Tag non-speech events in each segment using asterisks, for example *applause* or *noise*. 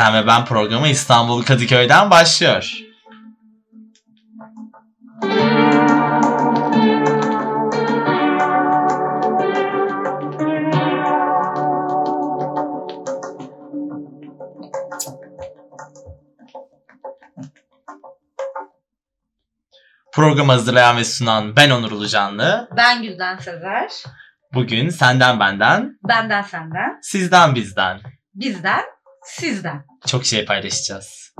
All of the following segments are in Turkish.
Sen ve Ben programı İstanbul Kadıköy'den başlıyor. Programı hazırlayan ve sunan ben Onur Ulucanlı. Ben Gülden Sezer. Bugün senden benden, Benden senden. sizden bizden Bizden sizden. çok şey paylaşacağız.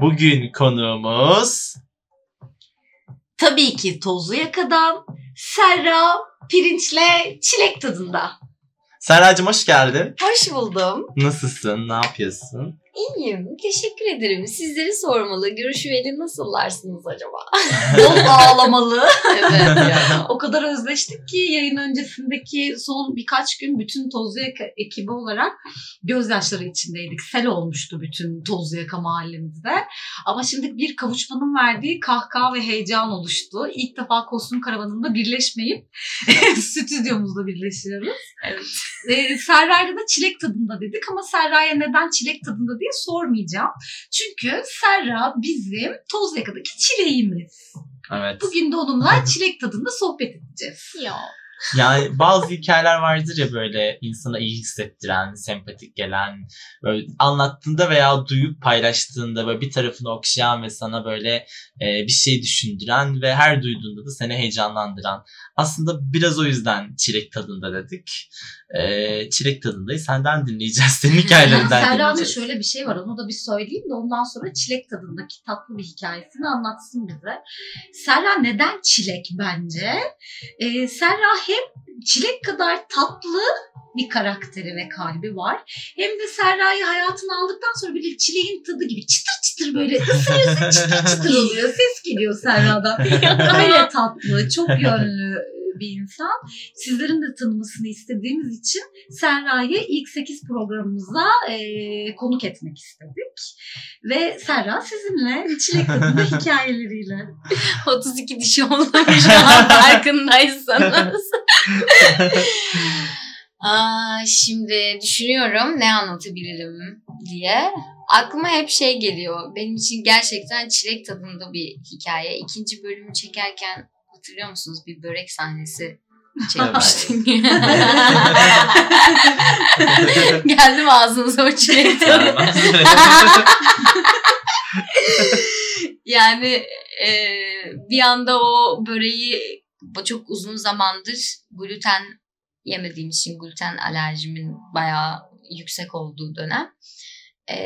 Bugün konuğumuz Tabii ki tozlu yakadan Serra pirinçle çilek tadında. Serracığım hoş geldin. Hoş buldum. Nasılsın? Ne yapıyorsun? İyiyim. Teşekkür ederim. Sizleri sormalı. Görüşmeli nasıllarsınız acaba? *laughs* Bol ağlamalı. evet ya. o kadar özleştik ki yayın öncesindeki son birkaç gün bütün tozlu yaka ekibi olarak gözyaşları içindeydik. Sel olmuştu bütün tozlu yaka mahallemizde. Ama şimdi bir kavuşmanın verdiği kahkaha ve heyecan oluştu. İlk defa kostüm karavanında birleşmeyip *laughs* stüdyomuzda birleşiyoruz. Evet. E, Serra'yla da çilek tadında dedik ama Serra'ya neden çilek tadında diye sormayacağım. Çünkü Serra bizim toz yakadaki çileğimiz. Evet. Bugün de onunla çilek tadında sohbet edeceğiz. Ya. Yani bazı hikayeler vardır ya böyle insana iyi hissettiren, sempatik gelen, böyle anlattığında veya duyup paylaştığında böyle bir tarafını okşayan ve sana böyle e, bir şey düşündüren ve her duyduğunda da seni heyecanlandıran. Aslında biraz o yüzden çilek tadında dedik. E, çilek tadındayız. Senden dinleyeceğiz. Senin *laughs* hikayelerinden Serra'nın dinleyeceğiz. şöyle bir şey var onu da bir söyleyeyim de ondan sonra çilek tadındaki tatlı bir hikayesini anlatsın bize. Serra neden çilek bence? Ee, Serra hem çilek kadar tatlı bir karakteri ve kalbi var. Hem de Serra'yı hayatına aldıktan sonra böyle çileğin tadı gibi çıtır çıtır böyle ısırıyorsun çıtır çıtır *laughs* oluyor. Ses geliyor Serra'dan. *laughs* Öyle tatlı, çok yönlü bir insan. Sizlerin de tanımasını istediğimiz için Serra'yı ilk 8 programımıza e, konuk etmek istedik. Ve Serra sizinle çilek tadında *laughs* hikayeleriyle. 32 dişi olmuş farkındaysanız. *laughs* Aa, şimdi düşünüyorum ne anlatabilirim diye. Aklıma hep şey geliyor. Benim için gerçekten çilek tadında bir hikaye. İkinci bölümü çekerken hatırlıyor musunuz? Bir börek sahnesi çekmiştim. *laughs* *laughs* Geldim ağzınıza o çilek tadı. yani e, bir anda o böreği çok uzun zamandır gluten yemediğim için gluten alerjimin bayağı yüksek olduğu dönem. E,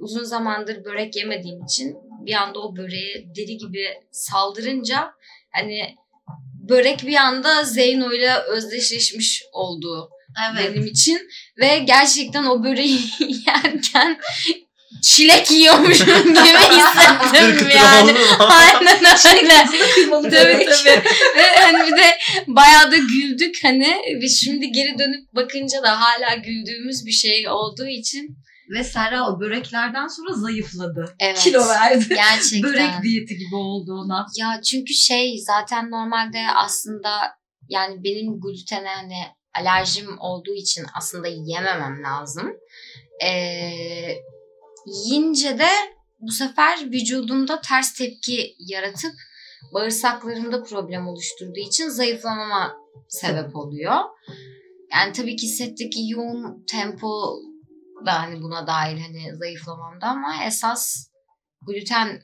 uzun zamandır börek yemediğim için bir anda o böreğe deli gibi saldırınca hani börek bir anda Zeyno ile özdeşleşmiş oldu benim için ve gerçekten o böreği *laughs* yerken çilek yiyormuşum gibi *laughs* hissettim yani. *laughs* Aynen öyle. Tabii tabii. Ve hani bir de bayağı da güldük hani ve şimdi geri dönüp bakınca da hala güldüğümüz bir şey olduğu için Ve Serra o böreklerden sonra zayıfladı. evet. Kilo verdi. Gerçekten. Börek diyeti gibi oldu ona. Ya çünkü şey zaten normalde aslında yani benim glutene hani alerjim olduğu için aslında yememem lazım. Ee, yiyince de bu sefer vücudumda ters tepki yaratıp bağırsaklarımda problem oluşturduğu için zayıflamama sebep oluyor. Yani tabii ki setteki yoğun tempo da hani buna dahil hani zayıflamamda ama esas gluten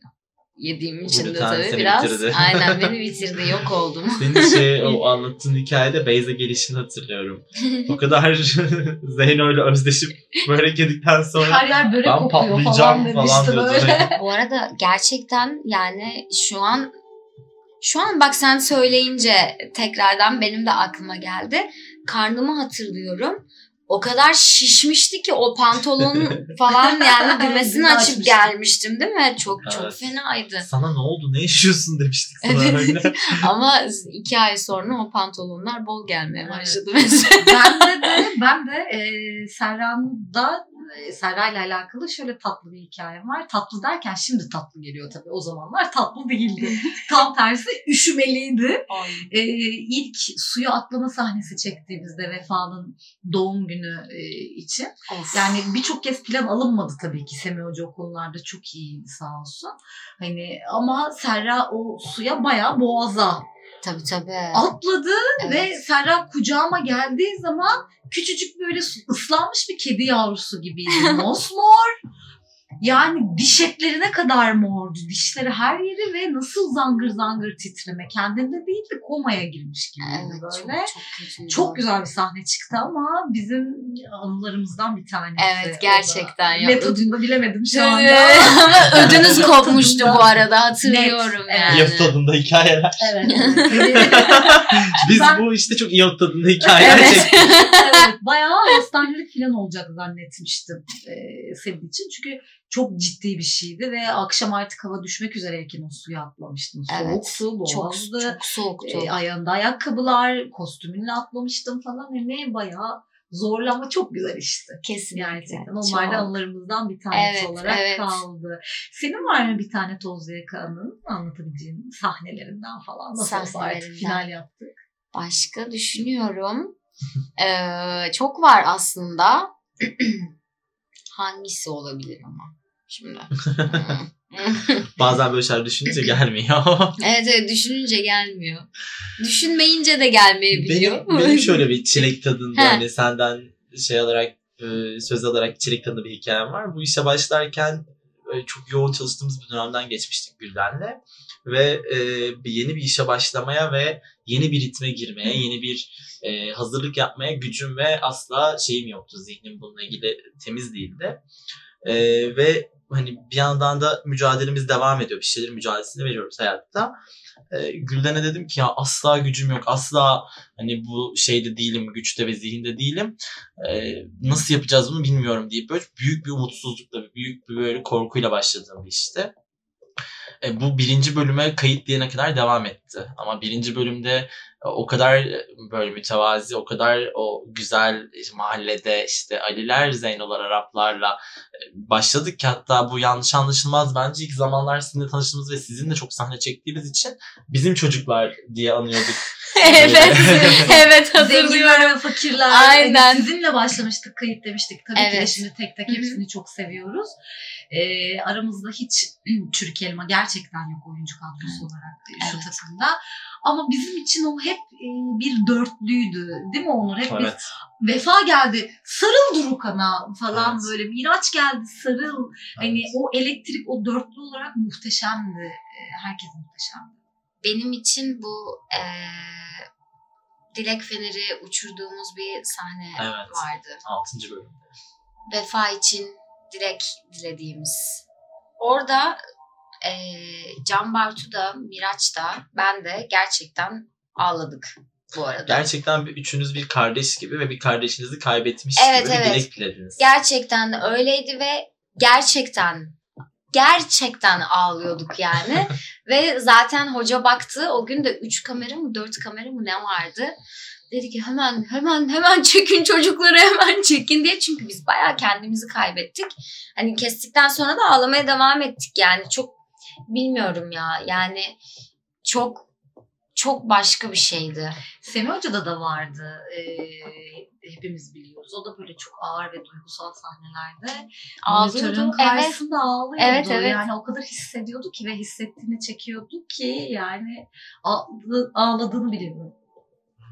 yediğim için de tabii seni biraz bitirdi. aynen beni *laughs* bitirdi yok oldum. Senin şey o *laughs* anlattığın hikayede Beyza gelişini hatırlıyorum. O kadar *laughs* Zeyno ile özdeşip börek yedikten sonra Her yer börek ben kokuyor falan patlayacağım demişti falan diyordu. böyle. Bu arada gerçekten yani şu an şu an bak sen söyleyince tekrardan benim de aklıma geldi. Karnımı hatırlıyorum. O kadar şişmişti ki o pantolon *laughs* falan yani düğmesini Düğme açıp açmıştım. gelmiştim değil mi? Çok çok Evet. fenaydı. Sana ne oldu? Ne yaşıyorsun demiştik *laughs* sana Evet. öyle. Ama iki ay sonra o pantolonlar bol gelmeye Evet. başladı mesela. ben de, de ben de e, Serra'nın da Serra ile alakalı şöyle tatlı bir hikayem var. Tatlı derken şimdi tatlı geliyor tabii. O zamanlar tatlı değildi. *laughs* Tam tersi üşümeliydi. Ee, ilk suya atlama sahnesi çektiğimizde Vefa'nın doğum günü e, için. Of. Yani birçok kez plan alınmadı tabii ki. Semih Hoca o konularda çok iyiydi sağ olsun. Hani ama Serra o suya bayağı boğaza tabii tabii. atladı Evet. ve Serra kucağıma geldiği zaman küçücük böyle ıslanmış bir kedi yavrusu gibiydi. *laughs* Mosmor. Yani diş etlerine kadar mordu. Dişleri her yeri ve nasıl zangır zangır titreme. Kendinde değil de komaya girmiş gibi Evet çok, böyle. çok kötüydü. Çok güzel bir sahne çıktı ama bizim anılarımızdan bir tanesi. Evet, gerçekten ya. Da bilemedim şu anda. *laughs* Ödünüz kopmuştu bu arada hatırlıyorum Net, yani. İyot tadında hikayeler. Evet. *laughs* Biz Ben- bu işte çok iyot tadında hikayeler Evet. çektik. evet, bayağı hastanelik falan olacak zannetmiştim e, senin için. Çünkü çok ciddi bir şeydi ve akşam artık hava düşmek üzereyken o suya atlamıştım. Soğuk Evet, su, Çok, boğazdı. çok soğuktu. E, ayağında ayakkabılar, kostümünle atlamıştım falan. Yani bayağı zorlu ama çok güzel işte. Kesinlikle. Gerçekten. Onlar da anılarımızdan bir tanesi Evet, olarak evet. kaldı. Senin var mı bir tane toz yaka anın anlatabileceğin sahnelerinden falan? Nasıl olsa artık final yaptık. Başka düşünüyorum. Ee, çok var aslında. *clears throat* Hangisi olabilir ama? Şimdi. *laughs* Bazen böyle şeyler düşününce gelmiyor. *laughs* evet evet düşününce gelmiyor. Düşünmeyince de gelmeyebiliyor. benim, benim *laughs* şöyle bir çilek tadında hani senden şey alarak e, söz alarak çilek tadında bir hikayem var. Bu işe başlarken e, çok yoğun çalıştığımız bir dönemden geçmiştik Gülden'le. Ve e, bir yeni bir işe başlamaya ve yeni bir ritme girmeye, yeni bir e, hazırlık yapmaya gücüm ve asla şeyim yoktu. Zihnim bununla ilgili temiz değildi. E, ve hani bir yandan da mücadelemiz devam ediyor. Bir şeylerin mücadelesini veriyoruz hayatta. E, Gülden'e dedim ki ya asla gücüm yok. Asla hani bu şeyde değilim, güçte ve zihinde değilim. E, nasıl yapacağız bunu bilmiyorum deyip böyle büyük bir umutsuzlukla, büyük bir böyle korkuyla başladığım işte. E, bu birinci bölüme kayıt diyene kadar devam etti. Ama birinci bölümde o kadar e, böyle mütevazi, o kadar o güzel işte mahallede işte Aliler, Zeynolar, Araplarla e, başladık ki hatta bu yanlış anlaşılmaz bence ilk zamanlar sizinle tanıştığımız ve sizinle çok sahne çektiğimiz için bizim çocuklar diye anıyorduk. *laughs* evet. *laughs* evet hatırlıyorum. Zenginler ve fakirler. Aynen. Sizinle başlamıştık, kayıt demiştik. Tabii ki de Evet. şimdi tek tek hepsini çok seviyoruz. Ee, aramızda hiç *clears throat* çürük elma gerçekten yok oyuncu kadrosu olarak şu Evet. takımda. Ama bizim için o hep e, bir dörtlüydü. Değil mi Onur? Hep biz evet. Vefa geldi. Sarıl Durukan'a falan Evet. böyle. Miraç geldi. Sarıl. Hani evet. o elektrik, o dörtlü olarak muhteşemdi. Ee, Herkes muhteşemdi. Benim için bu eee Dilek Feneri uçurduğumuz bir sahne Evet. vardı. Altıncı bölümde. Vefa için dilek dilediğimiz. Orada eee Can Bartu da Miraç da ben de gerçekten ağladık bu arada. Gerçekten bir, üçünüz bir kardeş gibi ve bir kardeşinizi kaybetmiş Evet, gibi bir evet. dilek dilediniz. Gerçekten öyleydi ve gerçekten gerçekten ağlıyorduk yani. *laughs* ve zaten hoca baktı o gün de 3 kamera mı 4 kamera mı ne vardı. Dedi ki hemen hemen hemen çekin çocukları hemen çekin diye. Çünkü biz bayağı kendimizi kaybettik. Hani kestikten sonra da ağlamaya devam ettik yani. Çok bilmiyorum ya yani çok çok başka bir şeydi. Semih Hoca'da da vardı. Ee, hepimiz biliyoruz. O da böyle çok ağır ve duygusal sahnelerde. Ağlıyordu. monitörün Evet. karşısında ağlıyordu. Evet, evet. Yani o kadar hissediyordu ki ve hissettiğini çekiyordu ki yani ağladı- ağladığını biliyorum.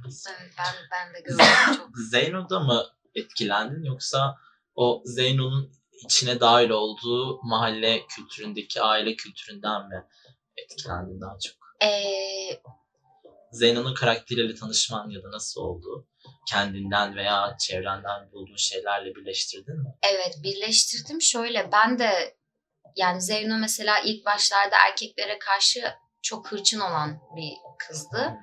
Evet, ben, ben de gördüm *laughs* çok. Zeyno'da mı etkilendin yoksa o Zeyno'nun içine dahil olduğu mahalle kültüründeki aile kültüründen mi etkilendin daha çok? Ee, Zeyno'nun karakteriyle tanışman ya da nasıl oldu? Kendinden veya çevrenden bulduğun şeylerle birleştirdin mi? Evet birleştirdim. Şöyle ben de yani Zeyno mesela ilk başlarda erkeklere karşı çok hırçın olan bir kızdı.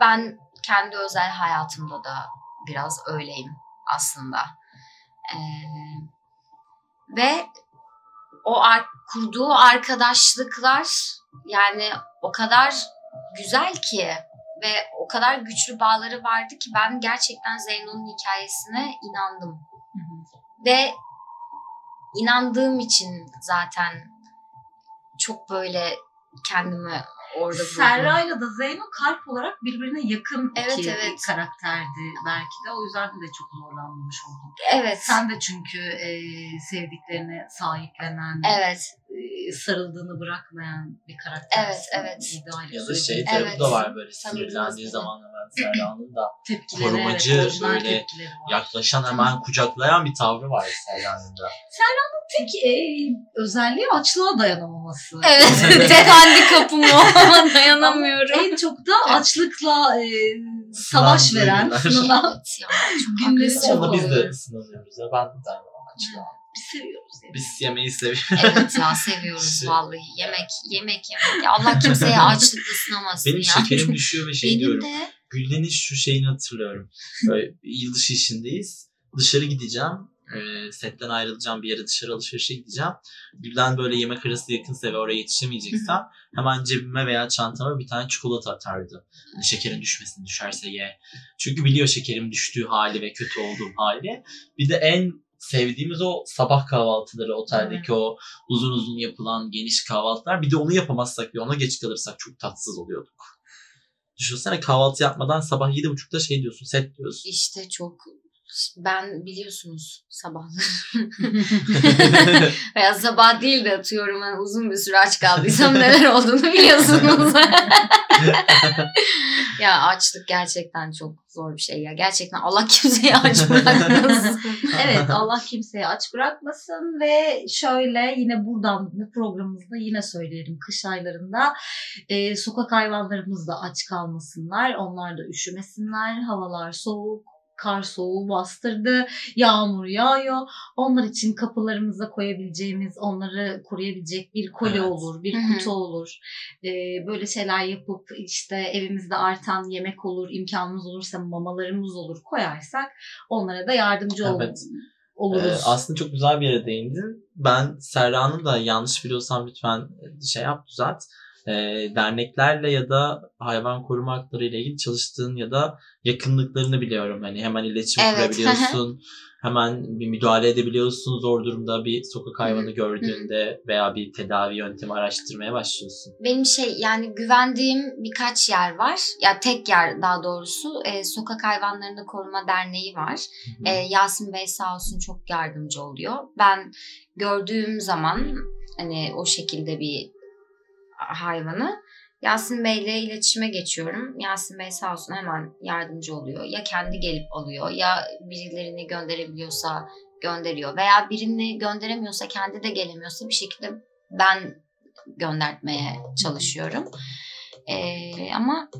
Ben kendi özel hayatımda da biraz öyleyim aslında. Ee, ve o ar- kurduğu arkadaşlıklar yani o kadar güzel ki ve o kadar güçlü bağları vardı ki ben gerçekten Zeyno'nun hikayesine inandım. Hı hı. Ve inandığım için zaten çok böyle kendimi orada buldum. Serra ile de Zeyno kalp olarak birbirine yakın Evet, iki evet. karakterdi belki de. O yüzden de çok zorlanmış oldum. Evet. Sen de çünkü e, sevdiklerine sahiplenen, Evet. Sarıldığını bırakmayan bir karakter. Evet, evet. ya da şey tarafı Evet. da var böyle sinirlendiği zaman hemen Serra'nın da *laughs* tepkileri, korumacı, evet, böyle var. yaklaşan hemen kucaklayan bir tavrı var Serra'nın da. Tek e, özelliği açlığa dayanamaması. Evet. *laughs* *laughs* Tek handikapım o ama dayanamıyorum. En çok da açlıkla e, savaş Sınandığı veren, çok Günleri çok Onunla biz de oluyor. sınanıyoruz ya. Ben de dayanamam açlığa. Biz seviyoruz. Yani. Biz yemeği seviyoruz. Evet ya *laughs* seviyoruz Şey- vallahi. Yemek, yemek, yemek. Ya Allah kimseye *laughs* açlıkla sınamasın Benim ya. şekerim *laughs* düşüyor ve şey Benim diyorum. de. Gülden'in şu şeyini hatırlıyorum. Böyle yıldışı işindeyiz. Dışarı gideceğim. Ee, setten ayrılacağım bir yere dışarı alışverişe gideceğim. Gülden böyle yemek arası yakınsa ve oraya yetişemeyeceksem hemen cebime veya çantama bir tane çikolata atardı. Hani şekerin düşmesin düşerse ye. Çünkü biliyor şekerim düştüğü hali ve kötü olduğum hali. Bir de en sevdiğimiz o sabah kahvaltıları oteldeki o uzun uzun yapılan geniş kahvaltılar. Bir de onu yapamazsak ve ona geç kalırsak çok tatsız oluyorduk. Düşünsene kahvaltı yapmadan sabah 7.30'da şey diyorsun set diyorsun. İşte çok ben biliyorsunuz sabahları *laughs* veya sabah değil de atıyorum hani uzun bir süre aç kaldıysam *laughs* neler olduğunu biliyorsunuz. *laughs* ya açlık gerçekten çok zor bir şey ya. Gerçekten Allah kimseyi aç bırakmasın. evet Allah kimseyi aç bırakmasın ve şöyle yine buradan bu programımızda yine söyleyelim kış aylarında e, sokak hayvanlarımız da aç kalmasınlar. Onlar da üşümesinler. Havalar soğuk. Kar soğuğu bastırdı. Yağmur yağıyor. Onlar için kapılarımıza koyabileceğimiz, onları koruyabilecek bir kolye Evet. olur, bir kutu olur. E, böyle şeyler yapıp işte evimizde artan yemek olur, imkanımız olursa mamalarımız olur koyarsak onlara da yardımcı Evet. oluruz. Ee, aslında çok güzel bir yere değindin. Ben Serra'nın da yanlış biliyorsam lütfen şey yap düzelt. Ee, derneklerle ya da hayvan koruma hakları ile ilgili çalıştığın ya da yakınlıklarını biliyorum. Hani hemen iletişim Evet, kurabiliyorsun. *laughs* hemen bir müdahale edebiliyorsun zor durumda bir sokak hayvanı gördüğünde veya bir tedavi yöntemi araştırmaya başlıyorsun. Benim şey yani güvendiğim birkaç yer var. Ya tek yer daha doğrusu. E, Sokak Hayvanlarını Koruma Derneği var. E, Yasin Bey sağ olsun çok yardımcı oluyor. Ben gördüğüm zaman hani o şekilde bir hayvanı Yasin Bey'le iletişime geçiyorum. Yasin Bey sağ olsun hemen yardımcı oluyor. Ya kendi gelip alıyor ya birilerini gönderebiliyorsa gönderiyor. Veya birini gönderemiyorsa kendi de gelemiyorsa bir şekilde ben göndertmeye çalışıyorum. Ee, ama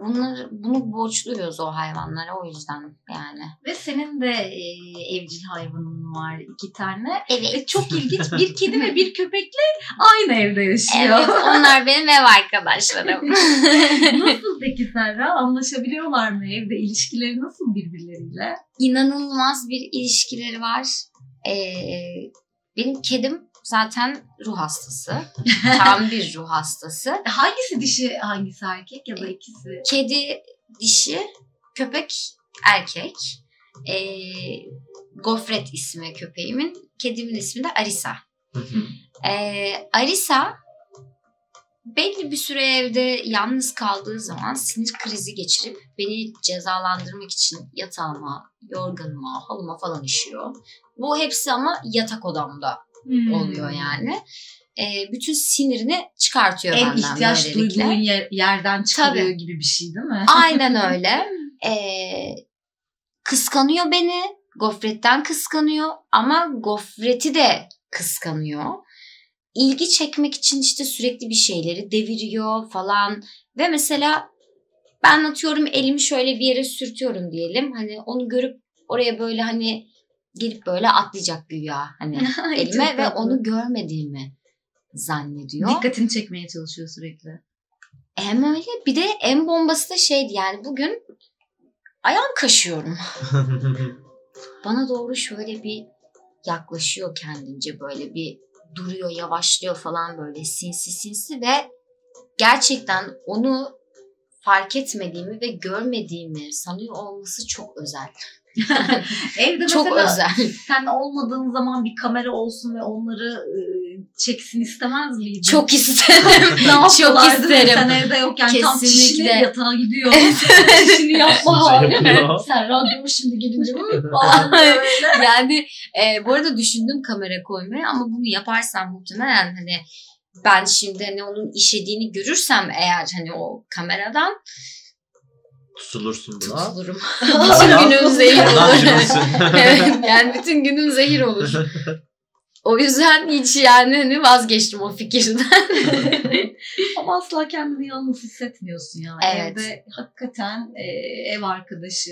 bunları, bunu borçluyuz o hayvanlara o yüzden yani. Ve senin de e, evcil hayvanın var iki tane. Evet. Ve çok ilginç bir kedi ve bir köpekle aynı evde yaşıyor. Evet onlar benim ev arkadaşlarım. *laughs* nasıl peki Serra? Anlaşabiliyorlar mı evde? İlişkileri nasıl birbirleriyle? İnanılmaz bir ilişkileri var. Ee, benim kedim zaten ruh hastası. *laughs* Tam bir ruh hastası. Hangisi dişi, hangisi erkek ya da ikisi? Kedi dişi, köpek erkek. Ee, Gofret ismi köpeğimin. Kedimin ismi de Arisa. Ee, Arisa belli bir süre evde yalnız kaldığı zaman sinir krizi geçirip beni cezalandırmak için yatağıma, yorganıma, halıma falan işiyor. Bu hepsi ama yatak odamda Hmm. oluyor yani. Ee, bütün sinirini çıkartıyor En benden ihtiyaç böylelikle. duyduğun yer- yerden çıkarıyor Tabii. gibi bir şey değil mi? Aynen *laughs* öyle. Ee, kıskanıyor beni. Gofretten kıskanıyor ama gofreti de kıskanıyor. İlgi çekmek için işte sürekli bir şeyleri deviriyor falan. Ve mesela ben atıyorum elimi şöyle bir yere sürtüyorum diyelim. Hani onu görüp oraya böyle hani gelip böyle atlayacak güya hani *laughs* elime ve onu görmediğimi zannediyor. Dikkatini çekmeye çalışıyor sürekli. Hem öyle bir de en bombası da şeydi yani bugün ayağım kaşıyorum. *laughs* Bana doğru şöyle bir yaklaşıyor kendince böyle bir duruyor yavaşlıyor falan böyle sinsi sinsi ve gerçekten onu fark etmediğimi ve görmediğimi sanıyor olması çok özel. *laughs* Evde Çok özel. sen olmadığın zaman bir kamera olsun ve onları e, çeksin istemez miydin? Çok isterim. *laughs* ne çok isterim. Sen evde yokken tam Kesinlikle. çişini yatağa gidiyor. çişini yapma hali. sen radyo şimdi gelince falan böyle. yani e, bu arada düşündüm kamera koymayı ama bunu yaparsam muhtemelen hani ben şimdi hani onun işediğini görürsem eğer hani o kameradan Tutulursun buna. tutulurum. bütün günüm zehir olur. *laughs* evet, yani bütün günüm zehir olur. *laughs* O yüzden hiç yani hani vazgeçtim o fikirden. *laughs* Ama asla kendini yalnız hissetmiyorsun ya. Evet. Evde hakikaten e, ev arkadaşı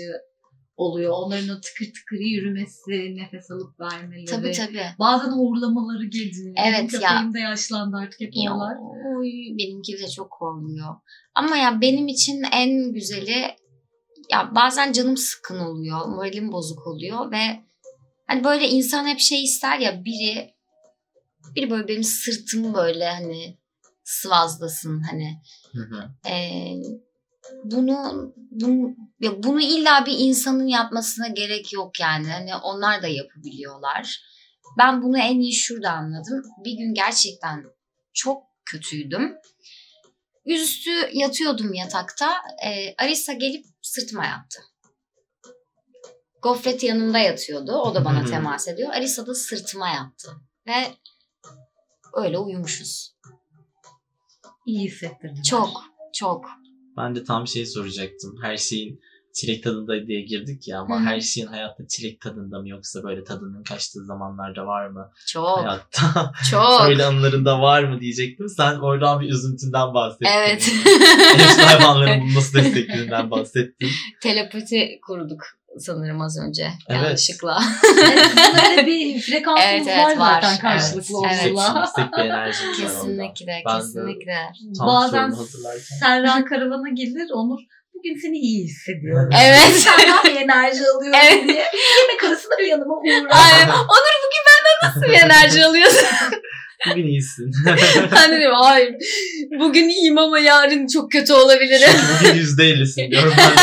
oluyor. Onların o tıkır tıkır yürümesi, nefes alıp vermeleri. tabii tabii. Bazen horlamaları gece. Evet Benim ya. Köpeğim de yaşlandı artık hep Ya, onlar. oy, benimki de çok horluyor. Ama ya benim için en güzeli ya bazen canım sıkkın oluyor, moralim bozuk oluyor ve hani böyle insan hep şey ister ya biri biri böyle benim sırtımı böyle hani sıvazlasın hani Hı hı. Ee, bunu, bunu ya bunu illa bir insanın yapmasına gerek yok yani. Hani onlar da yapabiliyorlar. Ben bunu en iyi şurada anladım. Bir gün gerçekten çok kötüydüm. Yüzüstü yatıyordum yatakta. Ee, Arisa gelip sırtıma yattı. Gofret yanımda yatıyordu. O da bana temas ediyor. Arisa da sırtıma yattı. Ve öyle uyumuşuz. İyi hissettirdiler. Çok, çok. Ben de tam şey soracaktım. Her şeyin çilek tadında diye girdik ya ama Hı hı. her şeyin hayatta çilek tadında mı yoksa böyle tadının kaçtığı zamanlarda var mı Çok, hayatta? *laughs* çok. Öyle anılarında var mı diyecektim. Sen oradan bir üzüntünden bahsettin. Evet. Evcil hayvanların *laughs* bunu nasıl desteklediğinden bahsettin. Telepati kurduk sanırım az önce. Evet. Yanlışlıkla. Evet, sizin öyle bir *laughs* frekansınız Evet, evet, var var. zaten karşılıklı Evet, olmalı. yüksek bir enerjimiz var kesinlikle, de- kesinlikle. Tam Bazen. Serra karavana gelir Onur bugün seni iyi hissediyorum. *laughs* Evet. Senden bir enerji alıyorum Evet. diye. Yemek arasında bir yanıma uğrar. Ay, *laughs* Onur bugün benden nasıl bir enerji alıyorsun? Bugün iyisin. ben dedim hayır. Bugün iyiyim ama yarın çok kötü olabilirim. Bugün yüzde ellisin diyorum ben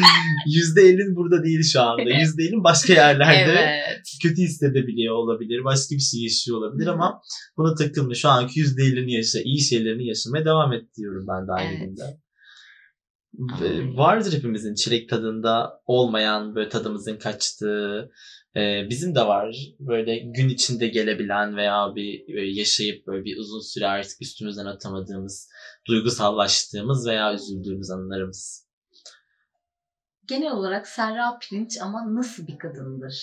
mesela. *laughs* Yüzde ellin burada değil şu anda. *laughs* Yüzde ellin başka yerlerde evet. kötü hissedebiliyor olabilir. Başka bir şey yaşıyor olabilir ama buna takılma. Şu anki yüzde ellini yaşa. iyi şeylerini yaşamaya devam et diyorum ben de Evet. Ve Vardır hepimizin çilek tadında olmayan böyle tadımızın kaçtığı. Ee, bizim de var böyle gün içinde gelebilen veya bir böyle yaşayıp böyle bir uzun süre artık üstümüzden atamadığımız, duygusallaştığımız veya üzüldüğümüz anılarımız. Genel olarak Serra Pirinç ama nasıl bir kadındır?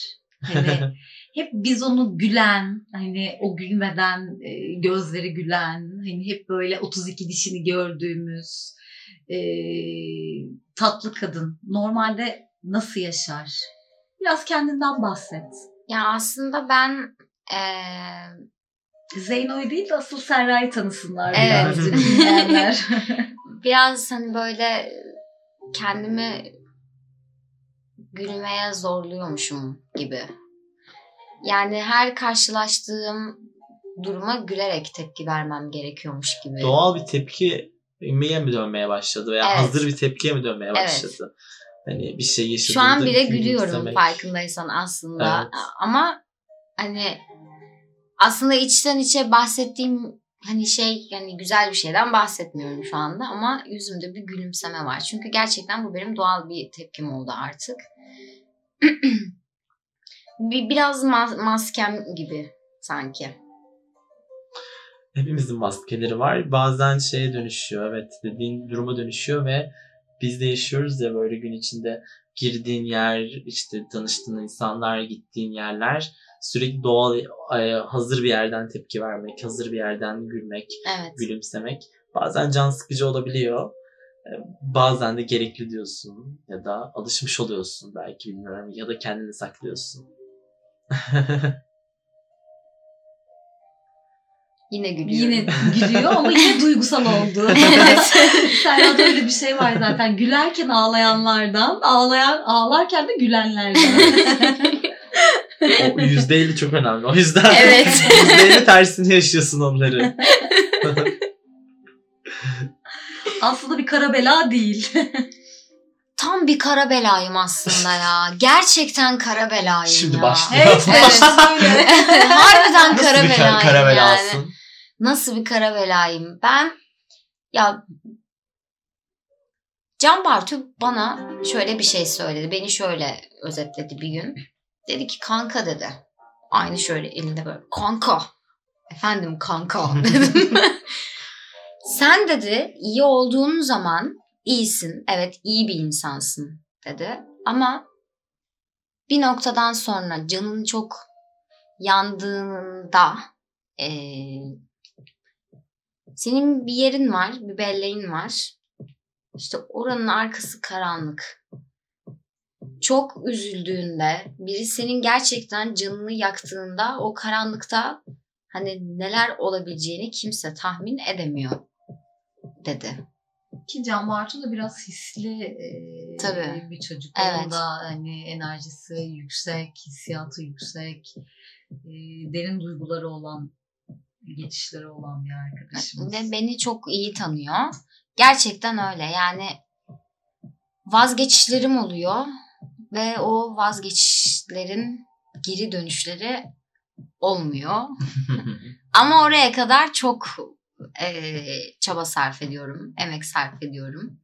*laughs* Hani hep biz onu gülen, hani o gülmeden e, gözleri gülen, hani hep böyle 32 dişini gördüğümüz e, tatlı kadın. Normalde nasıl yaşar? Biraz kendinden bahset. Ya aslında ben eee, Zeyno'yu değil de asıl Serra'yı tanısınlar Evet. *laughs* dinleyenler. biraz hani böyle kendimi gülmeye zorluyormuşum gibi. Yani her karşılaştığım duruma gülerek tepki vermem gerekiyormuş gibi. Doğal bir tepki miye mi dönmeye başladı veya Evet. hazır bir tepkiye mi dönmeye Evet. başladı? Hani bir şey yaşadığında Şu an bile gülüyorum farkındaysan aslında. Evet. Ama hani aslında içten içe bahsettiğim hani şey yani güzel bir şeyden bahsetmiyorum şu anda ama yüzümde bir gülümseme var. Çünkü gerçekten bu benim doğal bir tepkim oldu artık. *clears throat* bir, biraz mas- maskem gibi sanki. Hepimizin maskeleri var. Bazen şeye dönüşüyor. Evet dediğin duruma dönüşüyor ve biz de yaşıyoruz ya böyle gün içinde girdiğin yer, işte tanıştığın insanlar, gittiğin yerler sürekli doğal, e, hazır bir yerden tepki vermek, hazır bir yerden gülmek, Evet. gülümsemek. Bazen can sıkıcı olabiliyor. Bazen de gerekli diyorsun ya da alışmış oluyorsun belki bilmiyorum ya da kendini saklıyorsun. *laughs* Yine gülüyorum. Yine gülüyor ama yine *laughs* duygusal oldu. Evet. *laughs* Serra'da öyle bir şey var zaten. Gülerken ağlayanlardan, ağlayan ağlarken de gülenlerden. o %50 çok önemli. O yüzden Evet. %50 tersini yaşıyorsun onları. Aslında bir kara bela değil. *laughs* Tam bir kara belayım aslında ya. Gerçekten kara belayım Şimdi ya. başlıyor. evet, evet öyle. *laughs* Harbiden Nasıl kara bir kara, belayım kara yani. belasın? Nasıl bir kara belayım? Ben ya Can Bartu bana şöyle bir şey söyledi. Beni şöyle özetledi bir gün. Dedi ki kanka dedi. Aynı şöyle elinde böyle kanka. Efendim kanka *laughs* dedim. Sen dedi iyi olduğun zaman iyisin. Evet iyi bir insansın dedi. Ama bir noktadan sonra canın çok yandığında eee, senin bir yerin var, bir belleğin var. İşte oranın arkası karanlık. Çok üzüldüğünde, biri senin gerçekten canını yaktığında o karanlıkta hani neler olabileceğini kimse tahmin edemiyor dedi. Ki Can Bartu da biraz hisli e, Tabii. bir çocuk. Evet. Onun da hani enerjisi yüksek, hissiyatı yüksek, e, derin duyguları olan, geçişleri olan bir arkadaşımız. Ve beni çok iyi tanıyor. Gerçekten öyle. Yani vazgeçişlerim oluyor ve o vazgeçişlerin geri dönüşleri olmuyor. *laughs* Ama oraya kadar çok eee, çaba sarf ediyorum, emek sarf ediyorum.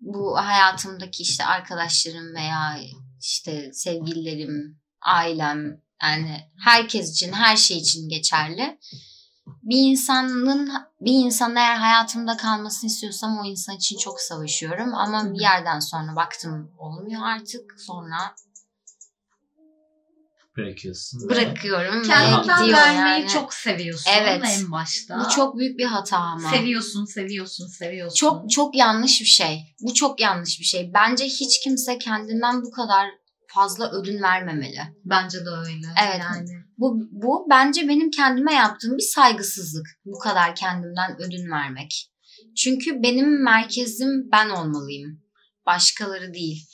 Bu hayatımdaki işte arkadaşlarım veya işte sevgililerim, ailem yani herkes için, her şey için geçerli. Bir insanın bir insanın eğer hayatımda kalmasını istiyorsam o insan için çok savaşıyorum ama bir yerden sonra baktım olmuyor artık. Sonra Bırakıyorsun. bırakıyorum Kendinden vermeyi yani. çok seviyorsun Evet. en başta. Bu çok büyük bir hata ama. Seviyorsun, seviyorsun, seviyorsun. Çok çok yanlış bir şey. Bu çok yanlış bir şey. Bence hiç kimse kendinden bu kadar fazla ödün vermemeli. Bence de öyle. Evet. Yani Bu, bu bence benim kendime yaptığım bir saygısızlık. Bu kadar kendimden ödün vermek. Çünkü benim merkezim ben olmalıyım. Başkaları değil.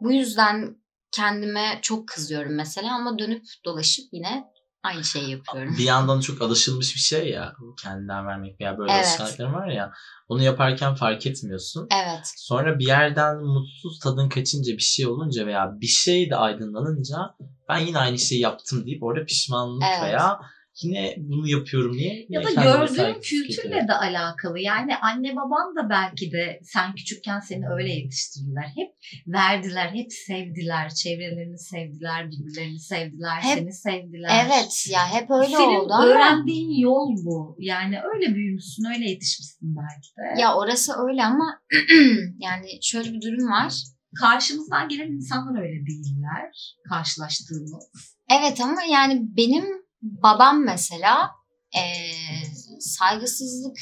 Bu yüzden kendime çok kızıyorum mesela ama dönüp dolaşıp yine aynı şeyi yapıyorum. Bir yandan çok alışılmış bir şey ya. Kendinden vermek veya böyle Evet. alışkanlıkların var ya. Onu yaparken fark etmiyorsun. Evet. Sonra bir yerden mutsuz tadın kaçınca bir şey olunca veya bir şey de aydınlanınca ben yine aynı şeyi yaptım deyip orada pişmanlık Evet. veya yine bunu yapıyorum diye. ya da gördüğün kültürle de alakalı. Yani anne baban da belki de sen küçükken seni öyle yetiştirdiler. Hep verdiler, hep sevdiler. Çevrelerini sevdiler, birbirlerini sevdiler, Hep- seni sevdiler. Evet ya hep öyle Senin oldu ama öğrendiğin yol bu. Yani öyle büyümüşsün, öyle yetişmişsin belki de. ya orası öyle ama *clears throat* yani şöyle bir durum var. Karşımızdan gelen insanlar öyle değiller. Karşılaştığımız. Evet ama yani benim babam mesela eee, saygısızlık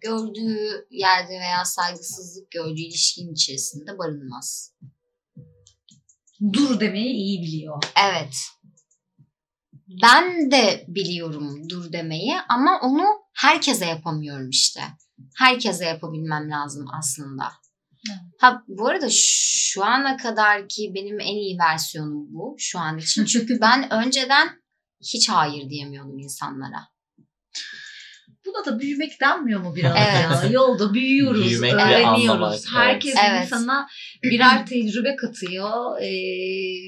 gördüğü yerde veya saygısızlık gördüğü ilişkinin içerisinde barınmaz. Dur demeyi iyi biliyor. Evet. Ben de biliyorum dur demeyi ama onu herkese yapamıyorum işte. Herkese yapabilmem lazım aslında. Ha bu arada şu ana kadar ki benim en iyi versiyonum bu şu an için. *laughs* Çünkü ben önceden hiç hayır diyemiyordum insanlara. Buna da büyümek denmiyor mu biraz Evet. ya? Yolda büyüyoruz, Büyümek öğreniyoruz. Herkes Evet. insana birer tecrübe katıyor ee,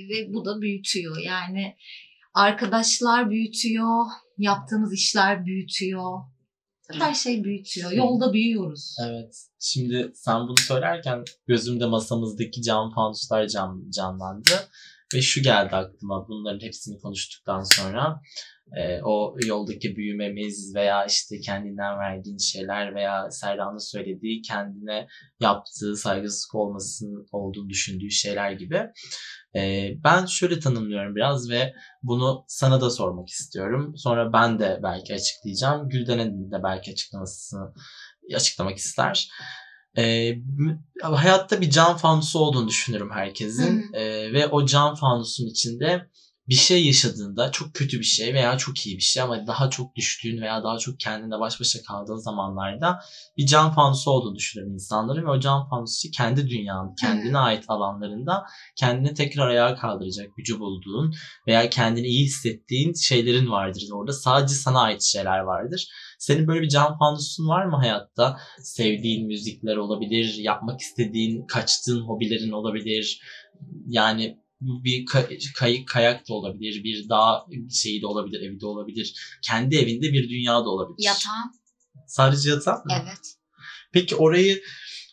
ve bu da büyütüyor. Yani arkadaşlar büyütüyor, yaptığımız işler büyütüyor. Her şey büyütüyor. Yolda büyüyoruz. Evet. Şimdi sen bunu söylerken gözümde masamızdaki cam fanuslar can, canlandı. Ve şu geldi aklıma bunların hepsini konuştuktan sonra. Ee, o yoldaki büyümemiz veya işte kendinden verdiğin şeyler veya Serra'nın söylediği kendine yaptığı saygısızlık olmasının olduğunu düşündüğü şeyler gibi. Ee, ben şöyle tanımlıyorum biraz ve bunu sana da sormak istiyorum. Sonra ben de belki açıklayacağım. Gülden'in de belki açıklamasını açıklamak ister. M- hayatta bir cam fanusu olduğunu düşünürüm herkesin. Ee, ve o cam fanusun içinde bir şey yaşadığında çok kötü bir şey veya çok iyi bir şey ama daha çok düştüğün veya daha çok kendine baş başa kaldığın zamanlarda bir cam fanusu olduğunu düşünüyorum insanların ve o cam fanusu kendi dünyanın, kendine ait alanlarında kendini tekrar ayağa kaldıracak gücü bulduğun veya kendini iyi hissettiğin şeylerin vardır orada. Sadece sana ait şeyler vardır. Senin böyle bir cam fanusun var mı hayatta? Sevdiğin müzikler olabilir, yapmak istediğin, kaçtığın hobilerin olabilir. Yani bu bir kay- kayık kayak da olabilir, bir dağ şeyi de olabilir, evi de olabilir. Kendi evinde bir dünya da olabilir. Yatağım. Sadece yatağın mı? Evet. Peki orayı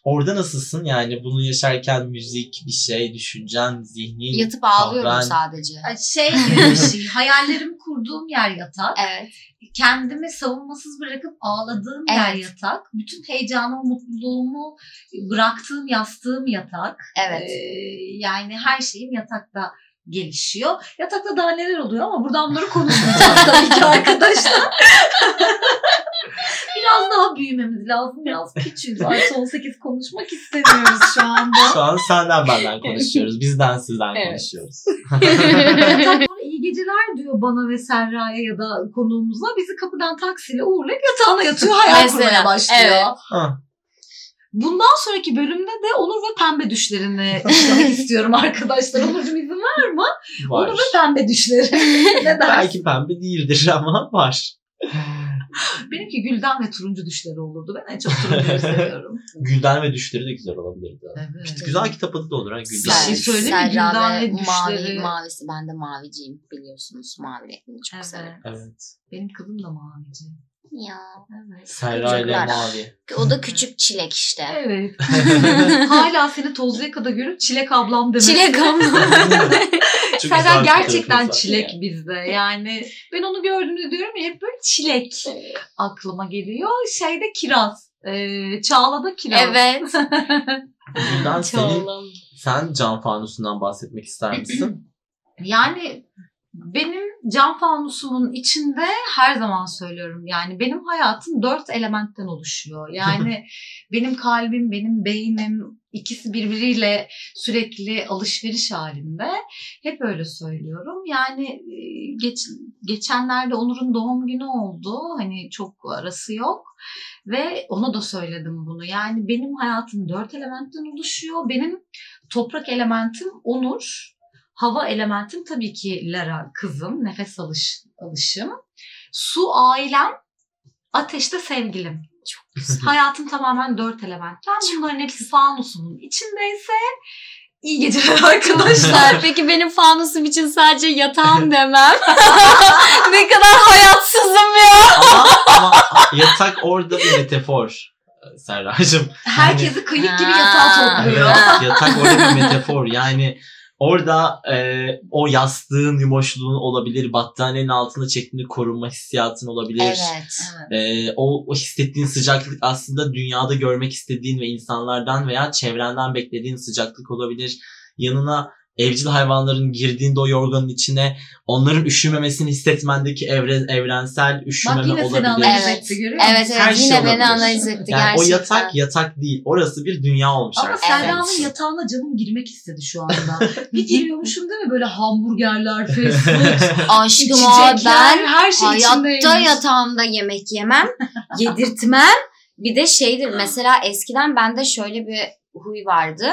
orada nasılsın? Yani bunu yaşarken müzik, bir şey, düşüncen, zihnin, Yatıp ağlıyorum kahven. sadece. Şey gibi bir şey. *laughs* Hayallerimi kurduğum yer yatak. Evet. Kendimi savunmasız bırakıp ağladığım yer Evet. yatak. Bütün heyecanımı, mutluluğumu bıraktığım, yastığım yatak. Evet. Ee, yani her şeyim yatakta gelişiyor. Yatakta daha neler oluyor ama buradan bunları konuşmayacağız *laughs* tabii ki arkadaşlar. *laughs* *laughs* Biraz daha büyümemiz lazım. Biraz küçüğüz. Artı 18 konuşmak istemiyoruz şu anda. Şu an senden benden konuşuyoruz. Bizden sizden Evet. konuşuyoruz. *laughs* İyi geceler diyor bana ve Serra'ya ya da konuğumuza. Bizi kapıdan taksiyle uğurlayıp yatağına yatıyor. Hayal kurmaya başlıyor. evet. Ha, Bundan sonraki bölümde de Onur ve Pembe düşlerini *laughs* istiyorum arkadaşlar. Onurcuğum izin var mı? var. Onur ve Pembe düşleri. ne dersin? Belki pembe değildir ama var. *laughs* Benimki gülden ve turuncu düşleri olurdu. Ben en çok turuncuyu *laughs* seviyorum. Gülden ve düşleri de güzel olabilirdi. Evet. Güzel kitap adı da olur ha Gülden. Bir şey söyleyeyim mi? Gülden ve ve mavi, düşleri. mavisi. Ben de maviciyim biliyorsunuz. Mavi rengini çok Evet. severim. Evet. Benim kızım da mavici. Ya. Evet. Serra ile Çocuklar. mavi. O da küçük çilek işte. Evet. *laughs* Hala seni Tozluyaka'da görüp Çilek ablam demesi. Çilek *laughs* Senden bir gerçekten fotoğrafınız var. çilek bizde. Yani ben onu gördüğümde diyorum ya hep böyle çilek aklıma geliyor. Şeyde kiraz. Ee, Çağla'da kiraz. evet. *laughs* Gülden senin, Çoğalım. sen cam fanusundan bahsetmek ister misin? *clears throat* Yani benim cam fanusumun içinde her zaman söylüyorum yani benim hayatım dört elementten oluşuyor. Yani *laughs* benim kalbim, benim beynim ikisi birbiriyle sürekli alışveriş halinde. Hep öyle söylüyorum. Yani e, geç, geçenlerde Onur'un doğum günü oldu. Hani çok arası yok. Ve ona da söyledim bunu. Yani benim hayatım dört elementten oluşuyor. Benim toprak elementim Onur. Hava elementim tabii ki Lara kızım, nefes alış, alışım. Su ailem, ateşte sevgilim. Çok güzel. *laughs* Hayatım tamamen dört elementten. Bunların hepsi fanusumun içindeyse iyi geceler *laughs* arkadaşlar. *laughs* Peki benim fanusum için sadece yatağım demem. ne kadar hayatsızım ya. ama, ama yatak orada bir metafor. Serracığım. Herkesi kıyık gibi Ha. yatağa topluyor. Evet, yatak orada bir metafor. Yani orada e, o yastığın yumuşluğun olabilir, battaniyenin altında çektiğini korunma hissiyatın olabilir. Evet. E, o, o hissettiğin sıcaklık aslında dünyada görmek istediğin ve insanlardan veya çevrenden beklediğin sıcaklık olabilir. Yanına evcil hayvanların girdiğinde o yorganın içine onların üşümemesini hissetmendeki evre, evrensel üşümeme Bak yine seni olabilir. analiz Evet. etti görüyor musun? Evet evet Her şey yine olabilir. beni analiz etti Yani gerçekten. o yatak yatak değil. Orası bir dünya olmuş Ama artık. Serra'nın Evet. yatağına canım girmek istedi şu anda. bir giriyormuşum değil mi? Böyle hamburgerler, fast food, *laughs* Aşkım o ben her şey hayatta içindeymiş. yatağımda yemek yemem, *laughs* yedirtmem. Bir de şeydir mesela eskiden bende şöyle bir huy vardı.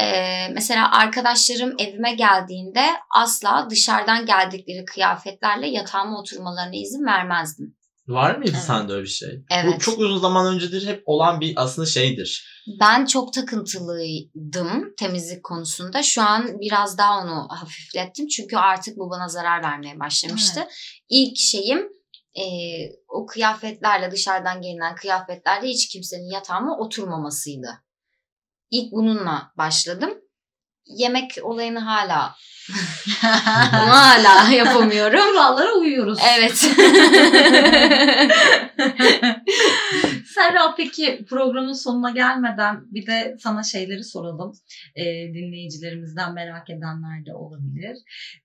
Ee, mesela arkadaşlarım evime geldiğinde asla dışarıdan geldikleri kıyafetlerle yatağıma oturmalarına izin vermezdim. Var mıydı Evet. sende öyle bir şey? Bu Evet. çok uzun zaman öncedir hep olan bir aslında şeydir. Ben çok takıntılıydım temizlik konusunda. Şu an biraz daha onu hafiflettim. Çünkü artık bu bana zarar vermeye başlamıştı. İlk şeyim e, o kıyafetlerle dışarıdan gelinen kıyafetlerle hiç kimsenin yatağıma oturmamasıydı. İlk bununla başladım. Yemek olayını hala bunu hala yapamıyorum. Kurallara uyuyoruz. Evet. *laughs* Serra peki programın sonuna gelmeden bir de sana şeyleri soralım. Ee, dinleyicilerimizden merak edenler de olabilir.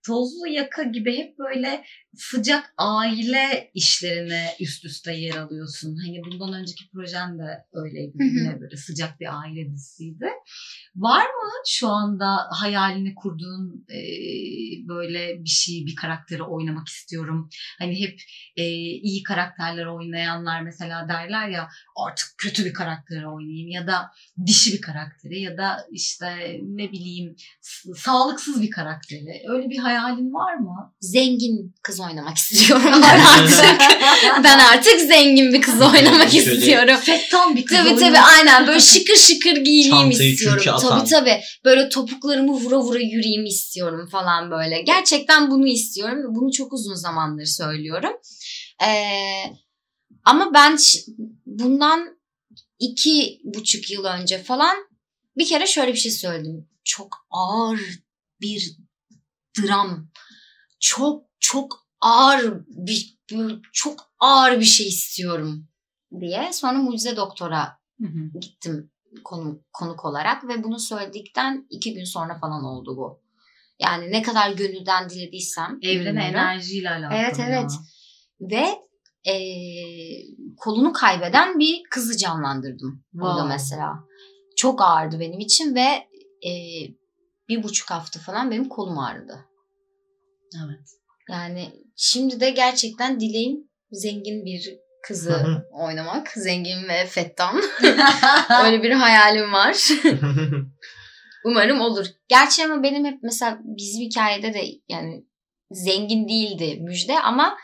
Tozlu Yaka gibi hep böyle sıcak aile işlerine üst üste yer alıyorsun. Hani bundan önceki projen de öyleydi. Yine böyle sıcak bir aile dizisiydi. Var mı şu anda hayalini kurduğun e, böyle bir şey, bir karakteri oynamak istiyorum? Hani hep e, iyi karakterler oynayanlar mesela derler ya artık kötü bir karakteri oynayayım ya da dişi bir karakteri ya da işte ne bileyim sağlıksız bir karakteri. Öyle bir hayalin var mı? Zengin kız oynamak istiyorum ben *laughs* artık. ben artık zengin bir kız oynamak istiyorum. Fettan bir kız Tabii oynamak tabii aynen böyle şıkır şıkır giyineyim Çantayı istiyorum. Tabii tabii böyle topuklarımı vura vura yürüyeyim istiyorum falan böyle. Gerçekten bunu istiyorum bunu çok uzun zamandır söylüyorum. Ee, ama ben bundan iki buçuk yıl önce falan bir kere şöyle bir şey söyledim. Çok ağır bir dram. Çok çok ağır bir çok ağır bir şey istiyorum diye. Sonra Mucize Doktor'a Hı hı. gittim konu, konuk olarak ve bunu söyledikten iki gün sonra falan oldu bu. Yani ne kadar gönülden dilediysem. Evrene enerjiyle alakalı. Evet, ya. evet. Ve eee, kolunu kaybeden bir kızı canlandırdım burada Wow. mesela. Çok ağırdı benim için ve eee, bir buçuk hafta falan benim kolum ağrıdı. Evet. Yani şimdi de gerçekten dileğim zengin bir kızı oynamak. Zengin ve fettan. *laughs* Öyle bir hayalim var. *laughs* Umarım olur. Gerçi ama benim hep mesela bizim hikayede de yani zengin değildi Müjde ama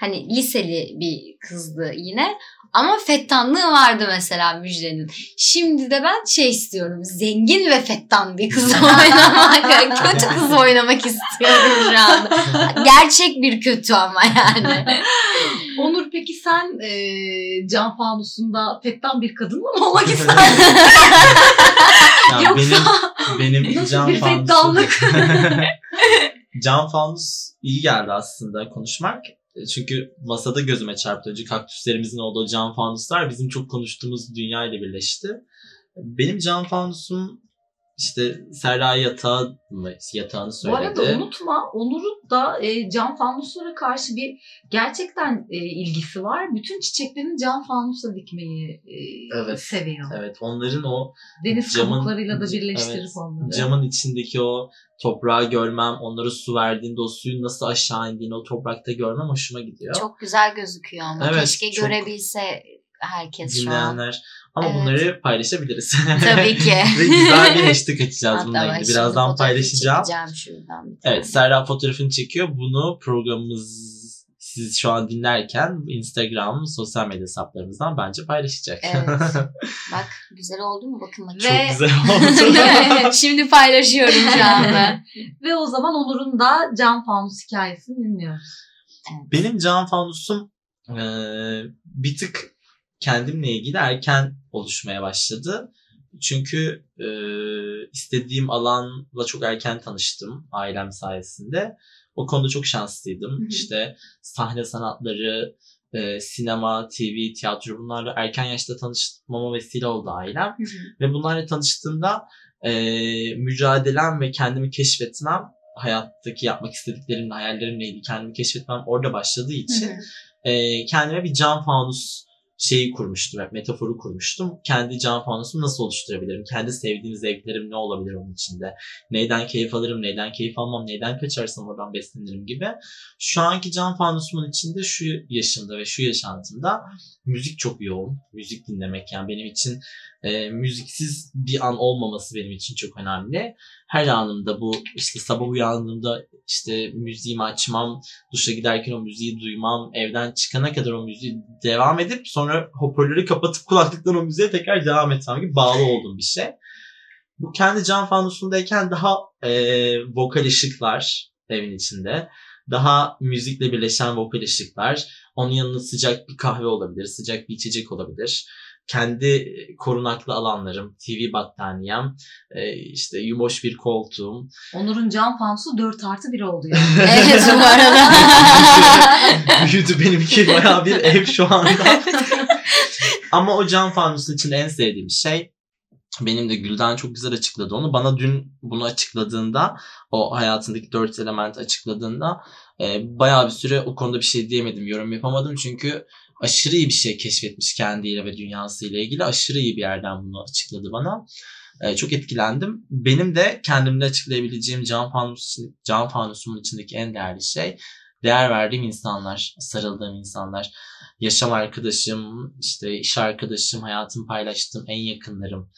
hani liseli bir kızdı yine. Ama fettanlığı vardı mesela Müjde'nin. Şimdi de ben şey istiyorum. Zengin ve fettan bir kız *laughs* oynamak. kötü kız oynamak istiyorum şu anda. Gerçek bir kötü ama yani. *laughs* Onur peki sen e, Can Fanus'unda fettan bir kadın mı olmak *laughs* isterdin? Ya Yoksa benim *laughs* benim nasıl can bir fanusu. fettanlık? *laughs* can fanus iyi geldi aslında konuşmak. Çünkü masada gözüme çarptı. Önce kaktüslerimizin olduğu cam fanuslar bizim çok konuştuğumuz dünya ile birleşti. Benim cam fanusum işte Serra Yatağı mı? Yatağını Bu söyledi. arada unutma Onur'un da e, cam fanuslara karşı bir gerçekten e, ilgisi var. Bütün çiçeklerini cam fanusa dikmeyi e, Evet. seviyor. Evet onların o Deniz Camın- kabuklarıyla da birleştirip Evet, onları. camın içindeki o toprağı görmem, onlara su verdiğinde o suyun nasıl aşağı indiğini o toprakta görmem hoşuma gidiyor. Çok güzel gözüküyor ama. Evet, Keşke çok- görebilse herkes şu an. Dinleyenler. Ama Evet. bunları paylaşabiliriz. Tabii ki. *laughs* Ve güzel bir hashtag açacağız Hatta bununla ilgili. Birazdan paylaşacağım. çekeceğim şuradan. Evet Serra fotoğrafını çekiyor. Bunu programımız siz şu an dinlerken Instagram, sosyal medya hesaplarımızdan bence paylaşacak. Evet. *laughs* Bak güzel oldu mu? Bakın bakın. Çok Ve- güzel oldu. *laughs* Şimdi paylaşıyorum şu anda. Ve o zaman Onur'un da cam fanus hikayesini dinliyoruz. Benim can fanusum eee, bir tık kendimle ilgili erken oluşmaya başladı. Çünkü eee, istediğim alanla çok erken tanıştım ailem sayesinde. O konuda çok şanslıydım. Hı hı. İşte sahne sanatları, eee, sinema, TV, tiyatro bunlarla erken yaşta tanışmama vesile oldu ailem. Ve bunlarla tanıştığımda eee mücadelem ve kendimi keşfetmem hayattaki yapmak istediklerimle, hayallerimle ilgili kendimi keşfetmem orada başladığı için eee, kendime bir cam fanus şeyi kurmuştum, yani metaforu kurmuştum. Kendi cam fanusumu nasıl oluşturabilirim? Kendi sevdiğim zevklerim ne olabilir onun içinde? Neyden keyif alırım, neyden keyif almam, neyden kaçarsam oradan beslenirim gibi. Şu anki cam fanusumun içinde şu yaşımda ve şu yaşantımda müzik çok yoğun. Müzik dinlemek yani benim için e, müziksiz bir an olmaması benim için çok önemli. Her anımda bu işte sabah uyandığımda işte müziğimi açmam, duşa giderken o müziği duymam, evden çıkana kadar o müziği devam edip sonra hoparlörü kapatıp *laughs* kulaklıktan o müziğe tekrar devam etmem gibi bağlı olduğum bir şey. Bu kendi cam fanusundayken daha e, vokal ışıklar evin içinde. Daha müzikle birleşen vokal ışıklar. Onun yanında sıcak bir kahve olabilir, sıcak bir içecek olabilir. Kendi korunaklı alanlarım, TV battaniyem, e, işte yumoş bir koltuğum, Onur'un cam fanusu 4 artı 1 oldu yani. *laughs* Evet bu arada. Büyüdü benimki bayağı bir ev şu anda. Ama o cam fanusun içinde en sevdiğim şey benim de Gülden çok güzel açıkladı onu. Bana dün bunu açıkladığında o hayatındaki dört element açıkladığında e, bayağı bir süre o konuda bir şey diyemedim. Yorum yapamadım çünkü aşırı iyi bir şey keşfetmiş kendiyle ve dünyasıyla ilgili. Aşırı iyi bir yerden bunu açıkladı bana. E, çok etkilendim. Benim de kendimde açıklayabileceğim cam, fanus, cam fanusumun içindeki en değerli şey değer verdiğim insanlar, sarıldığım insanlar. Yaşam arkadaşım, işte iş arkadaşım, hayatımı paylaştığım en yakınlarım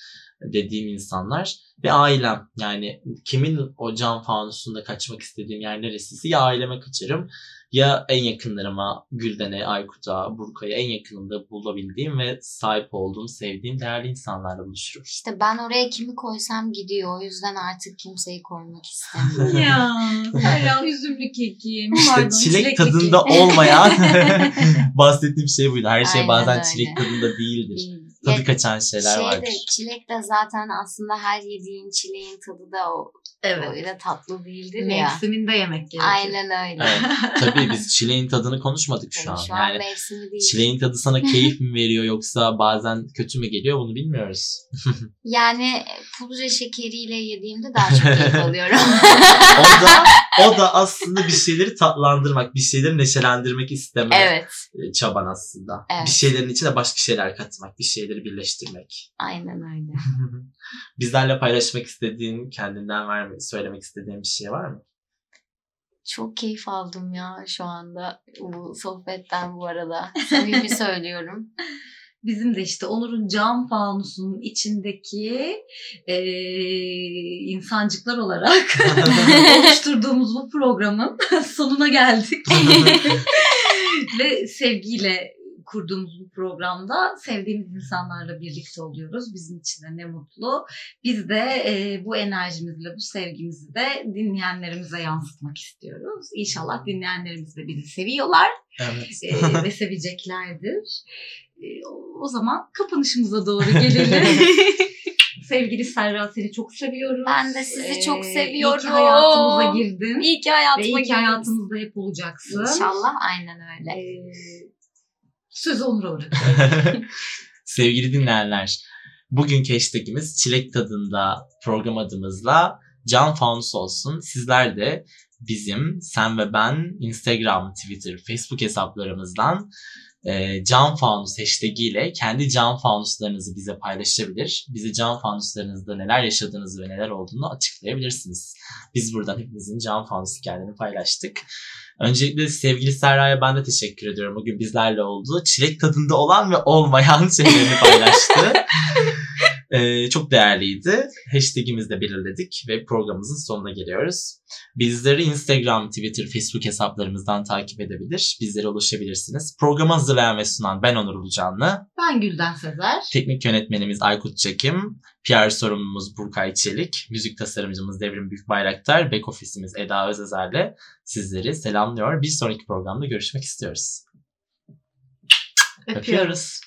dediğim insanlar ve ailem. Yani kimin o cam fanusunda kaçmak istediğim yer neresiyse ya aileme kaçarım ya en yakınlarıma, Gülden'e, Aykut'a, Burka'ya en yakınında bulabildiğim ve sahip olduğum, sevdiğim değerli insanlarla buluşurum. İşte ben oraya kimi koysam gidiyor. O yüzden artık kimseyi koymak istemiyorum. ya *laughs* Serra üzümlü kekim. İşte Pardon, çilek çilekli tadında kekim. *laughs* olmayan *laughs* bahsettiğim şey buydu. Her şey Aynen bazen öyle. çilek tadında değildir. Değil. Tadı kaçan şeyler şey vardır. de, çilek de zaten aslında her yediğin çileğin tadı da o Evet. öyle tatlı değildir ya. Mevsiminde yemek gerekiyor. Aynen öyle. Evet. *laughs* Tabii biz çileğin tadını konuşmadık şu Tabii an. şu an Yani mevsimi değil. çileğin tadı sana *laughs* keyif mi veriyor yoksa bazen kötü mü geliyor bunu bilmiyoruz. *laughs* Yani pudra şekeriyle yediğimde daha çok keyif alıyorum. O da o da aslında bir şeyleri tatlandırmak, bir şeyleri neşelendirmek isteme evet. e, çaban aslında. Evet. Bir şeylerin içine başka şeyler katmak, bir şeyleri birleştirmek. Aynen öyle. Bizlerle paylaşmak istediğin, kendinden vermek, söylemek istediğin bir şey var mı? Çok keyif aldım ya şu anda bu sohbetten bu arada. Samimi *laughs* söylüyorum. Bizim de işte Onur'un cam fanusunun içindeki eee, insancıklar olarak *laughs* oluşturduğumuz bu programın *laughs* sonuna geldik. Ve sevgiyle kurduğumuz bu programda sevdiğimiz insanlarla birlikte oluyoruz. Bizim için de ne mutlu. Biz de e, bu enerjimizle, bu sevgimizi de dinleyenlerimize yansıtmak istiyoruz. İnşallah dinleyenlerimiz de bizi seviyorlar evet. e, *laughs* ve seveceklerdir. E, o- zaman kapanışımıza doğru *laughs* gelelim. Sevgili Serra seni çok seviyorum. Ben de sizi Ee, çok İyi seviyorum. ki hayatımıza girdin. İyi ki Ve hayatıma iyi ki hayatımızda hep olacaksın. İnşallah aynen öyle. Ee, sözü Onur'a bırakıyorum. Sevgili dinleyenler, bugünkü hashtagimiz Çilek Tadında program adımızla Can Fanus olsun. Sizler de bizim, sen ve ben Instagram, Twitter, Facebook hesaplarımızdan e, Can Fanus hashtag ile kendi Can Fanuslarınızı bize paylaşabilir. Bize Can Fanuslarınızda neler yaşadığınızı ve neler olduğunu açıklayabilirsiniz. Biz buradan hepimizin Can Fanus hikayelerini paylaştık. Öncelikle sevgili Serra'ya ben de teşekkür ediyorum. Bugün bizlerle oldu. Çilek tadında olan ve olmayan şeylerini paylaştı. *laughs* Ee, çok değerliydi. Hashtag'imizi de belirledik ve programımızın sonuna geliyoruz. Bizleri Instagram, Twitter, Facebook hesaplarımızdan takip edebilir. Bizlere ulaşabilirsiniz. Programı hazırlayan ve sunan ben Onur Ulucanlı. ben Gülden Sezer. Teknik yönetmenimiz Aykut Çekim. PR sorumlumuz Burkay Çelik. Müzik tasarımcımız Devrim Büyükbayraktar. Back ofisimiz Eda Özezer'le sizleri selamlıyor. Bir sonraki programda görüşmek istiyoruz. Öpüyorum. Öpüyoruz.